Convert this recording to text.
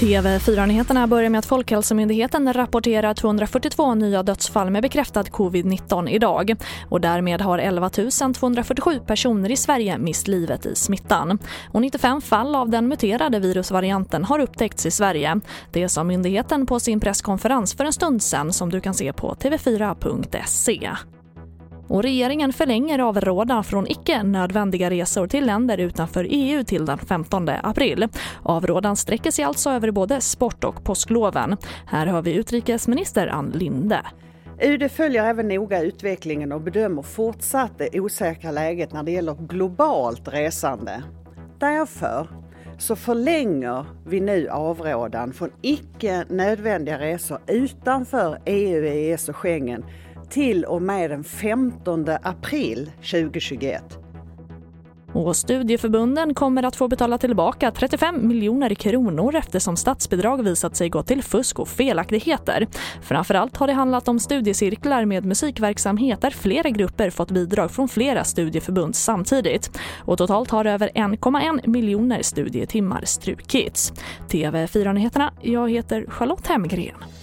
TV4-nyheterna börjar med att Folkhälsomyndigheten rapporterar 242 nya dödsfall med bekräftad covid-19 idag. Och därmed har 11 247 personer i Sverige mist livet i smittan. Och 95 fall av den muterade virusvarianten har upptäckts i Sverige. Det sa myndigheten på sin presskonferens för en stund sedan som du kan se på tv4.se. Och regeringen förlänger avrådan från icke nödvändiga resor till länder utanför EU till den 15 april. Avrådan sträcker sig alltså över både sport och påskloven. Här har vi utrikesminister Ann Linde. UD följer även noga utvecklingen och bedömer fortsatt det osäkra läget när det gäller globalt resande. Därför så förlänger vi nu avrådan från icke nödvändiga resor utanför EU, EES och Schengen till och med den 15 april 2021. Och studieförbunden kommer att få betala tillbaka 35 miljoner kronor eftersom statsbidrag visat sig gå till fusk och felaktigheter. Framförallt har det handlat om studiecirklar med musikverksamhet där flera grupper fått bidrag från flera studieförbund samtidigt. Och totalt har över 1,1 miljoner studietimmar strukits. TV4-nyheterna, jag heter Charlotte Hemgren.